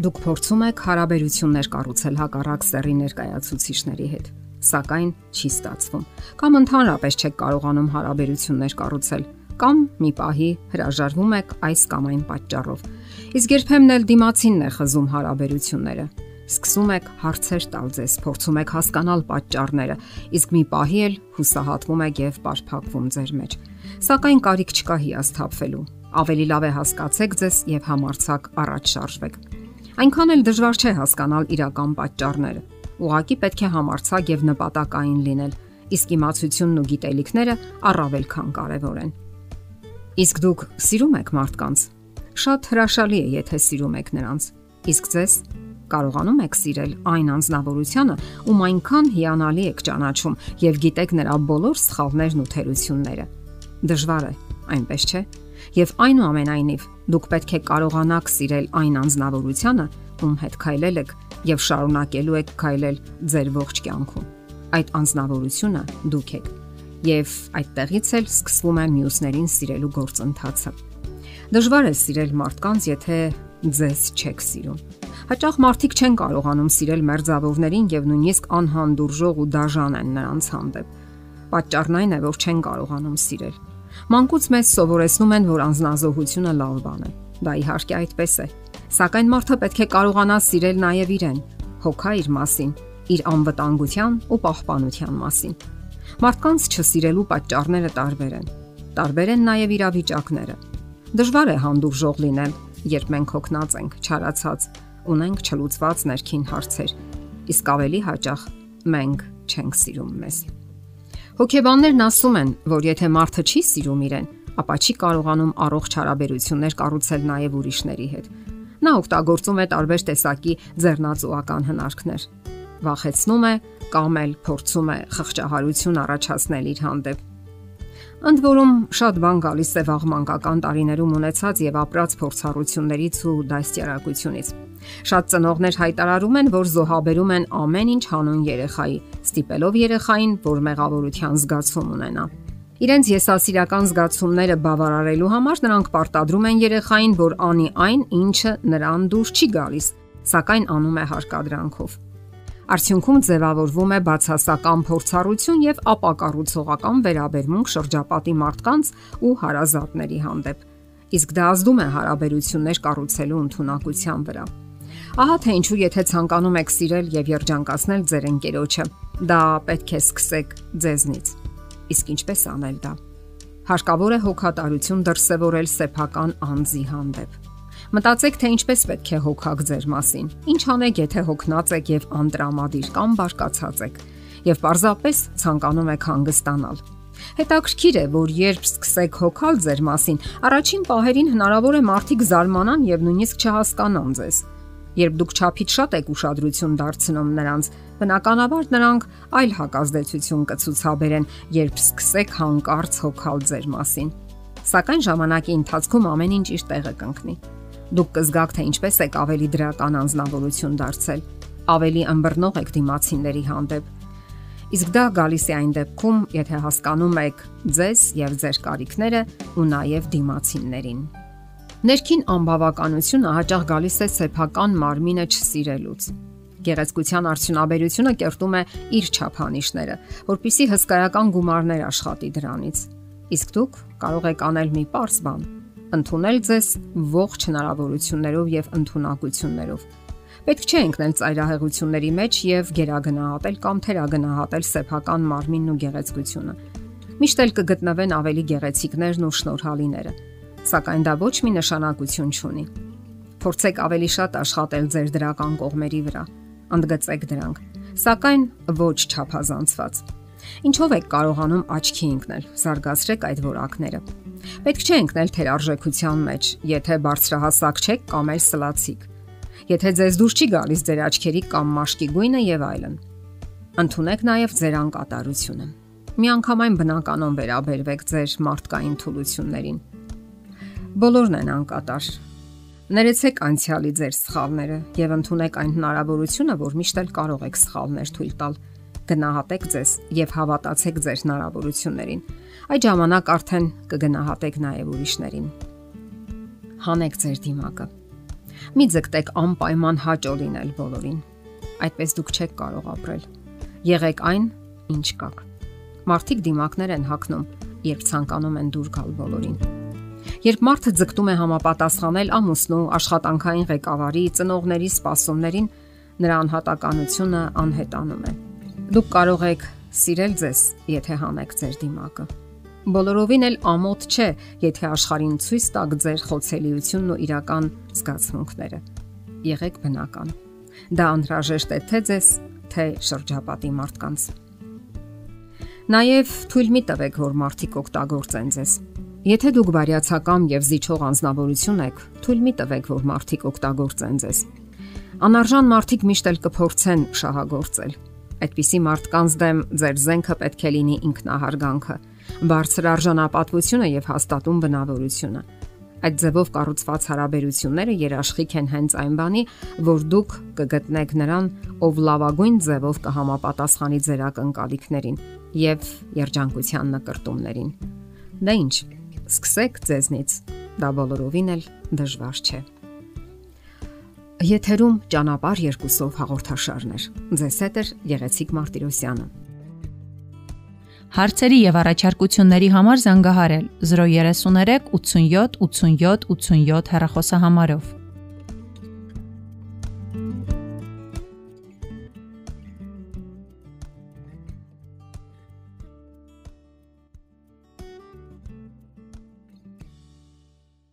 Դուք փորձում եք հարաբերություններ կառուցել հակառակ սեռի ներկայացուցիչների հետ, սակայն չի ստացվում։ Կամ ընդհանրապես չեք կարողանում հարաբերություններ կառուցել, կամ մի պահի հրաժարվում եք այս կամ այն պատճառով։ Իսկ երբեմն էլ դիմացինն է խզում հարաբերությունները։ Սկսում եք հարցեր տալ ձեզ, փորձում եք հասկանալ պատճառները, իսկ մի պահի էլ հուսահատվում եք եւ բարփակվում ձեր մեջ։ Սակայն կարիք չկա հիասթափվելու։ Ավելի լավ է հասկացեք ձեզ եւ համարցակ առաջ շարժվեք։ Այնքան էլ դժվար չէ հասկանալ իրական պատճառները։ Ուղղակի պետք է համարցակ եւ նպատակային լինել, իսկ իմացությունն ու գիտելիքները առավել քան կարեւոր են։ Իսկ դուք սիրում եք մարդկանց։ Շատ հրաշալի է, եթե սիրում եք նրանց։ Իսկ ձեզ կարողանում եք սիրել այն անznավորությունը, ում այնքան հիանալի եք ճանաչում եւ գիտեք նրա բոլոր սխալներն ու թերությունները։ Դժվար է, այնպես չէ՞ Եվ այնուամենայնիվ դուք պետք է կարողանաք սիրել այն անznավորությունը, ում հետ քայլել եք եւ շարունակելու եք քայլել ձեր ողջ կյանքում։ Այդ անznավորությունը դուք եք։ Եվ այդտեղից էլ սկսվում է մյուսներին սիրելու գործընթացը։ Դժվար է սիրել մարդկանց, եթե ձեզ չեք սիրում։ Հաճախ մարդիկ չեն կարողանում սիրել մերձավորներին եւ նույնիսկ անհանդուրժող ու դաժան են նրանց հանդեպ։ Պատճառն այն է, որ չեն կարողանում սիրել Մանկուց մեզ սովորեցնում են, որ անznազողությունը լավ բան է։ Դա իհարկե այդպես է։ Սակայն մարդը պետք է կարողանա սիրել նաև իրեն, հոգա իր մասին, իր անվտանգության ու պահպանության մասին։ Մարդկանց չսիրելու պատճառները տարբեր են։ Տարբեր են նաև իրավիճակները։ Դժվար է հանդուրժող լինել, երբ մենք հոգնած ենք, չարացած, ունենք չլուծված ներքին հարցեր։ Իսկ ավելի հաճախ մենք չենք սիրում մեզ։ Հոգեբաններն ասում են, որ եթե մարդը չի սիրում իրեն, ապա չի կարողանում առողջ հարաբերություններ կառուցել նաև ուրիշների հետ։ Նա օգտագործում է տարբեր տեսակի ձեռնածուական հնարքներ։ Վախեցնում է կամ էլ փորձում է խղճահարություն առաջացնել իր հանդեպ։ Ընդ որում շատ բան գալիս է վաղ մանկական տարիներում ունեցած եւ ապրած փորձառություններից ու դաստիարակությունից։ Շատ ծնողներ հայտարարում են, որ զոհաբերում են ամեն ինչ հանուն երեխայի, ստիպելով երեխային, որ մեղավորության զգացում ունենա։ Իրենց եսասիրական զգացումները բավարարելու համար նրանք պարտադրում են երեխային, որ անի այն, ինչը նրան դուր չի գալիս, սակայն անում է հարկադրանքով։ Արդյունքում ձևավորվում է բացասական փորձառություն եւ ապակառուցողական վերաբերմունք շրջապատի մարդկանց ու հարազատների հանդեպ։ Իսկ դա ազդում է հարաբերություններ կառուցելու ընտունակության վրա։ Ահա թե ինչու եթե ցանկանում եք սիրել եւ երջանկացնել ձեր ընկերոջը, դա պետք է սկսեք ձեզնից։ Իսկ ինչպես անել դա։ Հարկավոր է հոգատարություն դրսևորել սեփական անձի հանդեպ։ Մտածեք, թե ինչպես պետք է հոգաք ձեր մասին։ Ինչ անեք, եթե հոգնած եք եւ անտրամադիր կամ բարկացած եք եւ պարզապես ցանկանում եք հանգստանալ։ Հետաքրքիր է, որ երբ սկսեք հոգալ ձեր մասին, առաջին պահերին հնարավոր է մարդիկ զարմանան եւ նույնիսկ չհասկանան ձեզ։ Երբ դուք ճափից շատ եք ուշադրություն դարձնում նրանց, բնականաբար նրանք այլ հակազդեցություն կցուցաբերեն, երբ սկսեք հանկարծ հոգալ ձեր մասին։ Սակայն ժամանակի ընթացքում ամեն ինչ իր տեղը կընկնի։ Դուք կզգաք, թե ինչպես եք ավելի դրական անznավորություն դարձել, ավելի ըմբռնող եք դիմացիների հանդեպ։ Իսկ դա գալիս է այն դեպքում, եթե հասկանում եք ձեզ եւ ձեր կարիքները ու նաեւ դիմացիններին։ Ներքին անբավականությունը հաճախ գալիս է սեփական մարմինը չսիրելուց։ Գեղեցկության արդյունաբերությունը կերտում է իր չափանիշները, որpիսի հսկայական գումարներ աշխատի դրանից։ Իսկ դուք կարող եք անել մի པարս բան՝ ընդունել ձեզ ողջ հնարավորություններով եւ ընտունակություններով։ Պետք չէ ընկնել ծայրահեղությունների մեջ եւ գերագնահատել կամ թերագնահատել սեփական մարմինն ու գեղեցկությունը։ Միշտ էլ կգտնվեն ավելի գեղեցիկներն ու շնորհալիները սակայն դա ոչ մի նշանակություն չունի։ Փորձեք ավելի շատ աշխատել ձեր դրական կողմերի վրա, ընդգծեք դրանք, սակայն ոչ չափազանցված։ Ինչով եք կարողանում աչքի ընկնել, զարգացրեք այդ որակները։ Պետք չէ ընկնել թերարժեքության մեջ, եթե բարձրահասակ չեք կամ էլ սլացիկ։ Եթե ձեզ դուր չի գալիս ձեր աչքերի կամ մաշկի գույնը եւ այլն։ Ընթունեք նաեւ ձեր անկատարությունը։ Միանգամայն բնականon վերաբերվեք ձեր մարդկային թուլություններին Բոլորն են անկատար։ Ներեցեք անցյալի ձեր սխալները եւ ընդունեք այն հնարավորությունը, որ միշտ էլ կարող եք սխալներ թույլ տալ։ Գնահատեք ձեզ եւ հավատացեք ձեր հնարավորություններին։ Այդ ժամանակ արդեն կգնահատեք նաեւ ուրիշներին։ Հանեք ձեր դիմակը։ Մի ձգտեք անպայման հաճո լինել բոլորին։ Այդպես դուք չեք կարող ապրել։ Եղեք այն, ինչ կաք։ Մարդիկ դիմակներ են հակնում, երբ ցանկանում են դուր գալ բոլորին։ Երբ մարդը ձգտում է համապատասխանել ամուսնու աշխատանքային ղեկավարի ծնողների սպասումներին, նրա անհատականությունը անհետանում է։ Դուք կարող եք սիրել ձեզ, եթե հանեք ձեր դիմակը։ Բոլորովին էլ ամոթ չէ, եթե աշխարհին ցույց տակ ձեր խոցելիությունն ու իրական զգացմունքները։ Եղեք բնական։ Դա անհրաժեշտ է թե ձեզ, թե շրջապատի մարդկանց։ Նաև թույլ մի տվեք, որ մարդիկ օգտագործեն ձեզ։ Եթե դուք բարյացակամ եւ զիջող անznավորություն եք, թույլ մի տվեք, որ մարդիկ օգտագործեն ձեզ։ Անարժան մարդիկ միշտ էլ կփորձեն շահագործել Այդպիսի մարդկանց դեմ ձեր զենքը պետք է լինի ինքնահարգանքը, բարձր արժանապատվությունը եւ հաստատուն բնավորությունը։ Այդ ձևով կառուցված հարաբերությունները երաշխիք են հենց այն բանի, որ դուք կգտնեք նրան, ով լավագույն ձևով կհամապատասխանի ձեր ակնկալիքներին եւ երջանկության նկարտումներին։ Դա ինչ, Սկսեք ձեզնից։ Դա բոլորովին էլ դժվար չէ։ Եթերում ճանապար երկուսով հաղորդաշարներ։ Ձեզ հետ է Գեղեցիկ Մարտիրոսյանը։ Հարցերի եւ առաջարկությունների համար զանգահարել 033 87 87 87 հեռախոսահամարով։